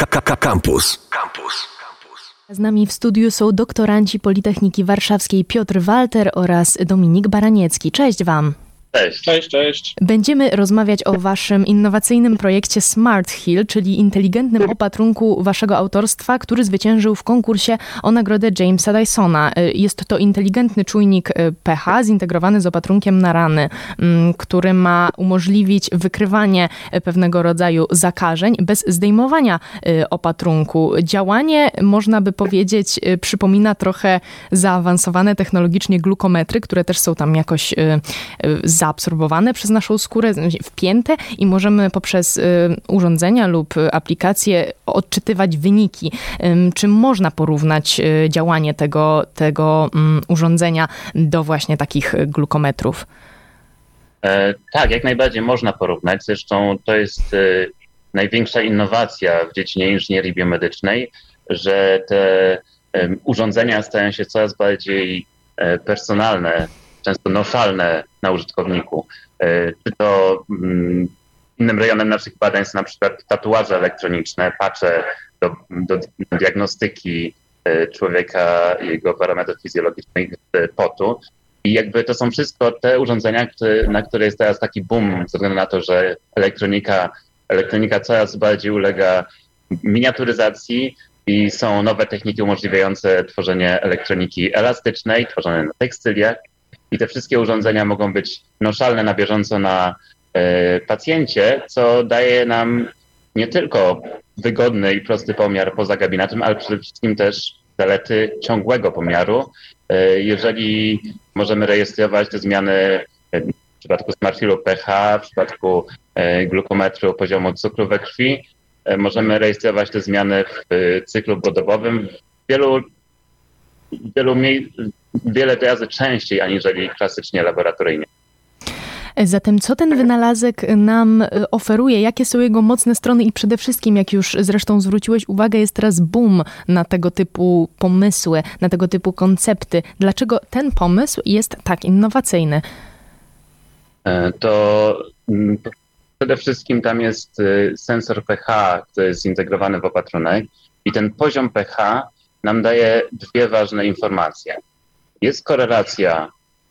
KKK Campus. Campus. Z nami w studiu są doktoranci Politechniki Warszawskiej Piotr Walter oraz Dominik Baraniecki. Cześć Wam. Cześć. Cześć, cześć. Będziemy rozmawiać o Waszym innowacyjnym projekcie Smart Hill, czyli inteligentnym opatrunku Waszego autorstwa, który zwyciężył w konkursie o nagrodę Jamesa Dysona. Jest to inteligentny czujnik pH zintegrowany z opatrunkiem na rany, mm, który ma umożliwić wykrywanie pewnego rodzaju zakażeń bez zdejmowania y, opatrunku. Działanie, można by powiedzieć, y, przypomina trochę zaawansowane technologicznie glukometry, które też są tam jakoś za y, zaabsorbowane przez naszą skórę, wpięte i możemy poprzez y, urządzenia lub aplikacje odczytywać wyniki. Czy można porównać y, działanie tego, tego mm, urządzenia do właśnie takich glukometrów? E, tak, jak najbardziej można porównać. Zresztą to jest y, największa innowacja w dziedzinie inżynierii biomedycznej, że te urządzenia stają się coraz bardziej e, personalne, często noszalne na użytkowniku. E, czy to mm, innym rejonem naszych badań są na przykład tatuaże elektroniczne, pacze do, do diagnostyki e, człowieka jego parametrów fizjologicznych potu. I jakby to są wszystko te urządzenia, na które jest teraz taki boom, ze względu na to, że elektronika, elektronika coraz bardziej ulega miniaturyzacji i są nowe techniki umożliwiające tworzenie elektroniki elastycznej, tworzone na tekstyliach, i te wszystkie urządzenia mogą być noszalne na bieżąco na e, pacjencie, co daje nam nie tylko wygodny i prosty pomiar poza gabinetem, ale przede wszystkim też zalety ciągłego pomiaru. E, jeżeli możemy rejestrować te zmiany e, w przypadku smartfilu pH, w przypadku glukometru poziomu cukru we krwi, możemy rejestrować te zmiany w cyklu bodobowym w wielu, wielu wiele razy częściej aniżeli klasycznie laboratoryjnie. Zatem co ten wynalazek nam e, oferuje? Jakie są jego mocne strony i przede wszystkim, jak już zresztą zwróciłeś uwagę, jest teraz boom na tego typu pomysły, na tego typu koncepty. Dlaczego ten pomysł jest tak innowacyjny? E, to mm, przede wszystkim tam jest e, sensor pH, który jest zintegrowany w opatrunek i ten poziom pH nam daje dwie ważne informacje. Jest korelacja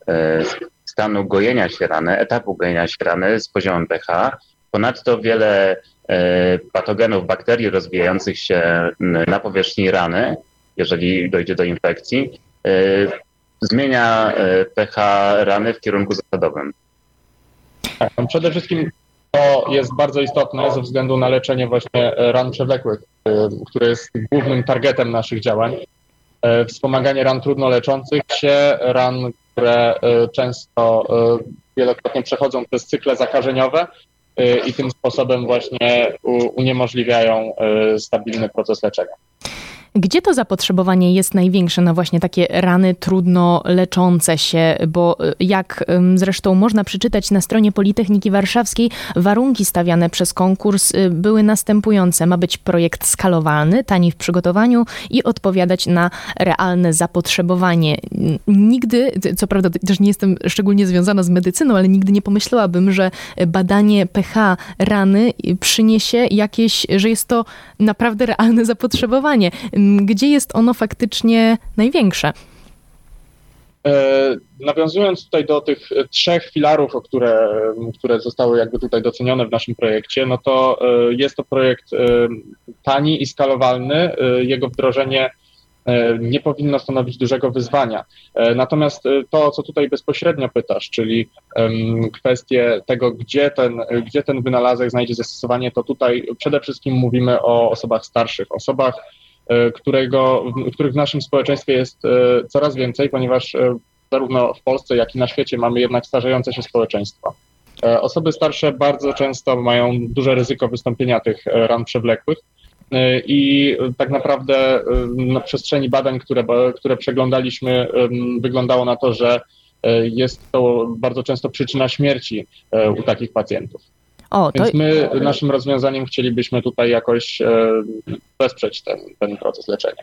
e, stanu gojenia się rany, etapu gojenia się rany z poziomem pH. Ponadto wiele e, patogenów, bakterii rozwijających się na powierzchni rany, jeżeli dojdzie do infekcji, e, zmienia pH rany w kierunku zasadowym. Tak, przede wszystkim to jest bardzo istotne ze względu na leczenie właśnie ran przewlekłych, które jest głównym targetem naszych działań. E, wspomaganie ran trudno leczących się, ran, które e, często e, wielokrotnie przechodzą przez cykle zakażeniowe i tym sposobem właśnie uniemożliwiają stabilny proces leczenia. Gdzie to zapotrzebowanie jest największe na właśnie takie rany trudno leczące się? Bo y, jak zresztą można przeczytać na stronie Politechniki Warszawskiej, warunki stawiane przez konkurs y, były następujące. Ma być projekt skalowalny, tani w przygotowaniu i odpowiadać na realne zapotrzebowanie. Nigdy, co prawda też nie jestem szczególnie związana z medycyną, ale nigdy nie pomyślałabym, że badanie pH rany przyniesie jakieś, że jest to naprawdę realne zapotrzebowanie gdzie jest ono faktycznie największe? E, nawiązując tutaj do tych trzech filarów, które, które zostały jakby tutaj docenione w naszym projekcie, no to e, jest to projekt e, tani i skalowalny. Jego wdrożenie nie powinno stanowić dużego wyzwania. Natomiast to, co tutaj bezpośrednio pytasz, czyli kwestie tego, gdzie ten, gdzie ten wynalazek znajdzie zastosowanie, to tutaj przede wszystkim mówimy o osobach starszych, osobach, którego, których w naszym społeczeństwie jest e, coraz więcej, ponieważ e, zarówno w Polsce, jak i na świecie mamy jednak starzejące się społeczeństwo. Osoby starsze bardzo często mają duże ryzyko wystąpienia tych ran przewlekłych. I tak naprawdę na przestrzeni badań, które, które przeglądaliśmy, wyglądało na to, że jest to bardzo często przyczyna śmierci u takich pacjentów. O, to... Więc my naszym rozwiązaniem chcielibyśmy tutaj jakoś e, wesprzeć ten, ten proces leczenia.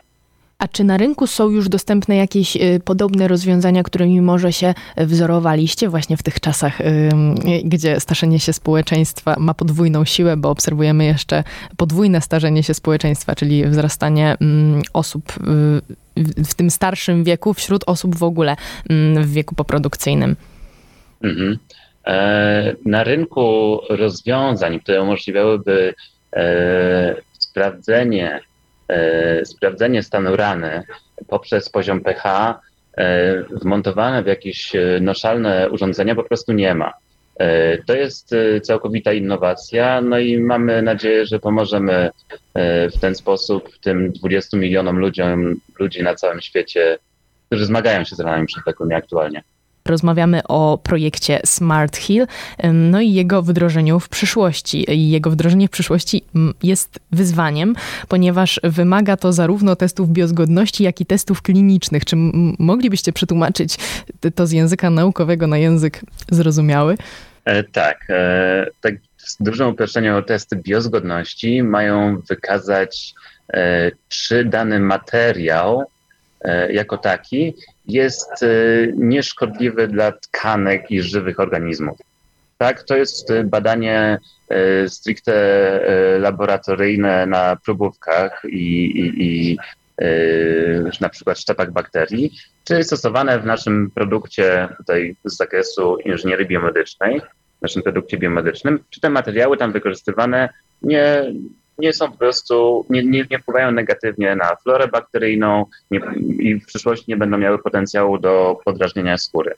A czy na rynku są już dostępne jakieś y, podobne rozwiązania, którymi może się wzorowaliście właśnie w tych czasach, gdzie starzenie się społeczeństwa ma podwójną siłę, bo obserwujemy jeszcze podwójne starzenie się społeczeństwa, czyli wzrastanie mm, osób w tym starszym wieku wśród osób w ogóle mm, w wieku poprodukcyjnym? Mhm. E, na rynku rozwiązań, które umożliwiałyby e, sprawdzenie E, sprawdzenie stanu rany poprzez poziom pH wmontowane w jakieś noszalne urządzenia po prostu nie ma. To jest całkowita innowacja, no i mamy nadzieję, że pomożemy w ten sposób tym 20 milionom ludziom, ludzi na całym świecie, którzy zmagają się z ranami przewlekłymi aktualnie. Rozmawiamy o projekcie Smart Hill, no i jego wdrożeniu w przyszłości. Jego wdrożenie w przyszłości jest wyzwaniem, ponieważ wymaga to zarówno testów biozgodności, jak i testów klinicznych. Czy moglibyście przetłumaczyć to z języka naukowego na język zrozumiały? E, tak. E, tak z dużym uproszczeniem testy biozgodności mają wykazać, e, czy dany materiał jako taki jest e, nieszkodliwy dla tkanek i żywych organizmów. Tak, to jest e, badanie e, stricte laboratoryjne na próbówkach i, i, i na przykład szczepach bakterii, czy stosowane w naszym produkcie tutaj z zakresu inżynierii biomedycznej, w naszym produkcie biomedycznym, czy te materiały tam wykorzystywane nie, nie są po prostu, nie, nie, nie wpływają negatywnie na florę bakteryjną nie, i w przyszłości nie będą miały potencjału do podrażnienia skóry.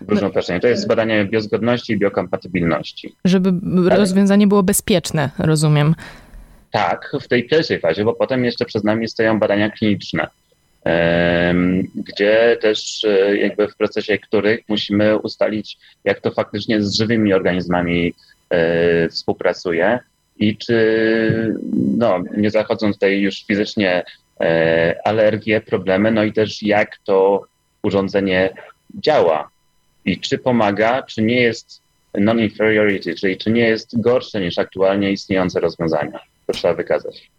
Dużą no. To jest badanie biozgodności i biokompatybilności. Żeby tak. rozwiązanie było bezpieczne, rozumiem. Tak, w tej pierwszej fazie, bo potem jeszcze przed nami stoją badania kliniczne, gdzie też e, jakby w procesie których musimy ustalić, jak to faktycznie z żywymi organizmami e, współpracuje i czy, no, nie zachodząc tutaj już fizycznie, e, alergie, problemy, no i też jak to urządzenie działa i czy pomaga, czy nie jest non-inferiority, czyli czy nie jest gorsze niż aktualnie istniejące rozwiązania. To trzeba wykazać.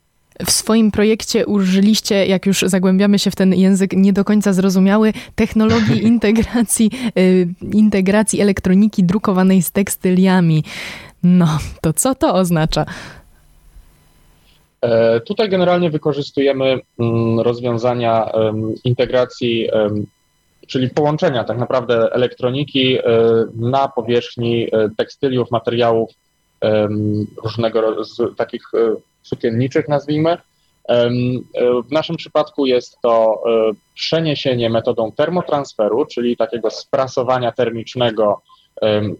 W swoim projekcie użyliście, jak już zagłębiamy się w ten język nie do końca zrozumiały, technologii integracji, y, integracji elektroniki drukowanej z tekstyliami. No, to co to oznacza? E, tutaj generalnie wykorzystujemy mm, rozwiązania integracji, czyli połączenia tak naprawdę elektroniki e, na powierzchni e, tekstyliów, materiałów różnego takich sukienniczych, nazwijmy. W naszym przypadku jest to przeniesienie metodą termotransferu, czyli takiego sprasowania termicznego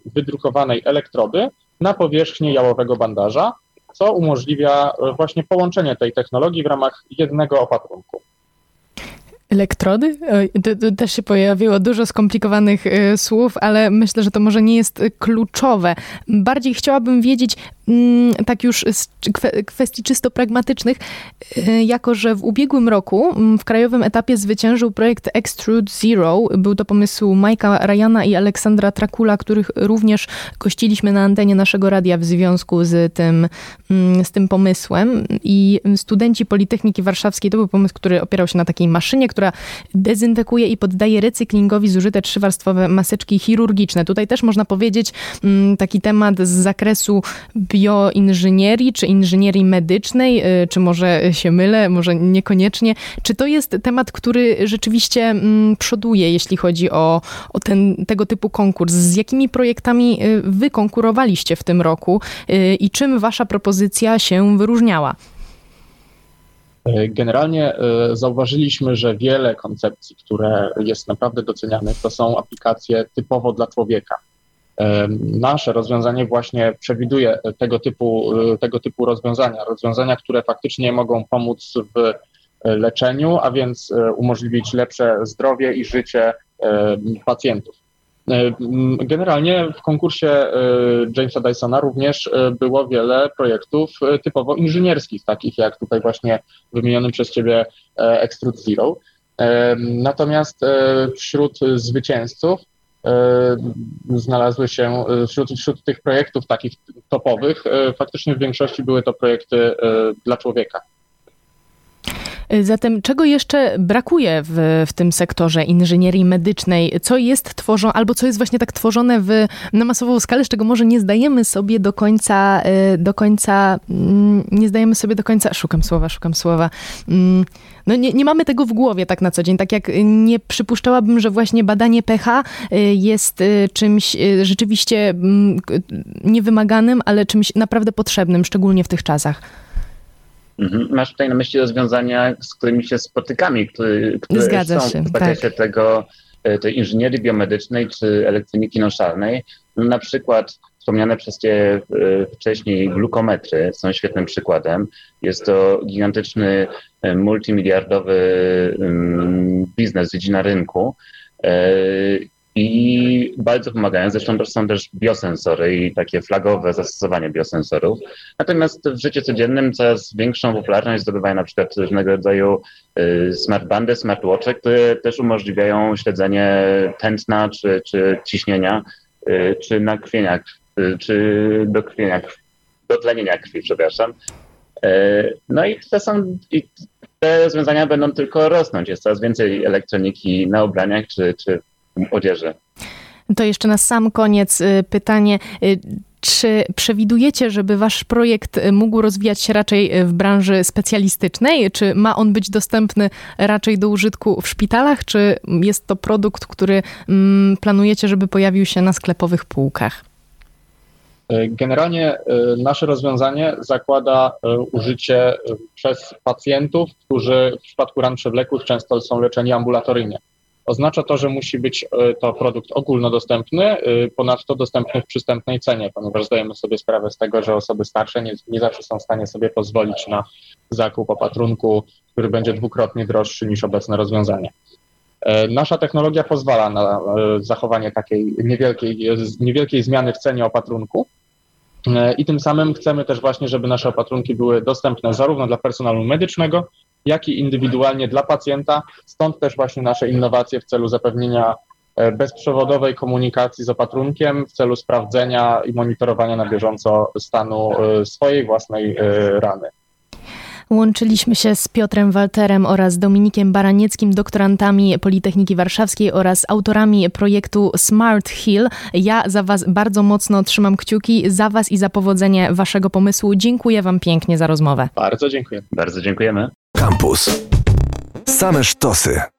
wydrukowanej elektrody na powierzchnię jałowego bandaża, co umożliwia e, właśnie połączenie tej technologii w ramach jednego opatrunku. Elektrody? Też się pojawiło dużo skomplikowanych e, słów, ale myślę, że to może nie jest kluczowe. Bardziej chciałabym wiedzieć, tak już z kwestii czysto pragmatycznych, e, jako że w ubiegłym roku mm, w krajowym etapie zwyciężył projekt Extrude Zero. Był to pomysł Majka Ryana i Aleksandra Trakula, których również gościliśmy na antenie naszego radia w związku z tym, mm, z tym pomysłem. I studenci Politechniki Warszawskiej, to był pomysł, który opierał się na takiej maszynie, która dezynfekuje i poddaje recyklingowi zużyte trzywarstwowe maseczki chirurgiczne. Tutaj też można powiedzieć mm, taki temat z zakresu bioinżynierii czy inżynierii medycznej, y, czy może się mylę, może niekoniecznie. Czy to jest temat, który rzeczywiście mm, przoduje, jeśli chodzi o, o ten, tego typu konkurs? Z jakimi projektami y, wy konkurowaliście w tym roku y, i czym wasza propozycja się wyróżniała? E, generalnie e, zauważyliśmy, że wiele koncepcji, które jest naprawdę docenianych, to są aplikacje typowo dla człowieka. E, nasze rozwiązanie właśnie przewiduje tego typu, tego typu rozwiązania, rozwiązania, które faktycznie mogą pomóc w leczeniu, a więc umożliwić lepsze zdrowie i życie pacjentów. E, generalnie w konkursie e, Jamesa Dysona również e, było wiele projektów typowo inżynierskich, takich jak tutaj właśnie wymieniony przez Ciebie Extrude Zero. Natomiast wśród zwycięzców znalazły się wśród, wśród tych projektów takich topowych, faktycznie w większości były to projekty dla człowieka. Zatem czego jeszcze brakuje w, w tym sektorze inżynierii medycznej? Co jest tworzone, albo co jest właśnie tak tworzone w, na masową skalę, z czego może nie zdajemy sobie do końca, y, do końca, mm, nie zdajemy sobie do końca, szukam słowa, szukam słowa, mm, no nie, nie mamy tego w głowie tak na co dzień, tak jak nie przypuszczałabym, że właśnie badanie pH y, jest y, czymś rzeczywiście mm, niewymaganym, ale czymś naprawdę potrzebnym, szczególnie w tych czasach. Mhm. Masz tutaj na myśli rozwiązania, z którymi się spotykamy, które, które Zgadza są się, w zakresie tak. tego, e, tej inżynierii biomedycznej czy elektroniki noszalnej. No, na przykład wspomniane przez Cię e, wcześniej glukometry są świetnym przykładem. Jest to gigantyczny, e, multimiliardowy mm, biznes, dziedzina rynku i bardzo pomagają. Zresztą to są też biosensory i takie flagowe zastosowanie biosensorów. Natomiast w życiu codziennym coraz większą popularność zdobywają na przykład różnego rodzaju y, smartbandy, smartwatche, które też umożliwiają śledzenie tętna czy, czy ciśnienia, y, czy nakrwienia, y, czy dokrwienia, dotlenienia krwi, przepraszam. No i to są, i te rozwiązania będą tylko rosnąć. Jest coraz więcej elektroniki na ubraniach czy, czy odzieży. To jeszcze na sam koniec y, pytanie. Y, czy przewidujecie, żeby wasz projekt y, mógł rozwijać się raczej w branży specjalistycznej? Czy ma on być dostępny raczej do użytku w szpitalach? Czy jest to produkt, który mm, planujecie, żeby pojawił się na sklepowych półkach? Generalnie nasze rozwiązanie zakłada użycie przez pacjentów, którzy w przypadku ran przewlekłych często są leczeni ambulatoryjnie. Oznacza to, że musi być e, to produkt ogólnodostępny, e, ponadto dostępny w przystępnej cenie, ponieważ zdajemy sobie sprawę z tego, że osoby starsze nie, nie zawsze są w stanie sobie pozwolić na zakup opatrunku, który będzie dwukrotnie droższy niż obecne rozwiązanie. E, nasza technologia pozwala na zachowanie takiej niewielkiej, niewielkiej zmiany w cenie opatrunku, i tym samym chcemy też właśnie, żeby nasze opatrunki były dostępne zarówno dla personelu medycznego, jak i indywidualnie dla pacjenta. Stąd też właśnie nasze innowacje w celu zapewnienia e, bezprzewodowej komunikacji z opatrunkiem w celu sprawdzenia i monitorowania na bieżąco stanu e, swojej własnej e, rany. Łączyliśmy się z Piotrem Walterem oraz Dominikiem Baranieckim, doktorantami Politechniki Warszawskiej oraz autorami projektu Smart Hill. Ja za Was bardzo mocno trzymam kciuki, za Was i za powodzenie Waszego pomysłu. Dziękuję Wam pięknie za rozmowę. Bardzo dziękuję. Bardzo dziękujemy. Campus. Same sztosy.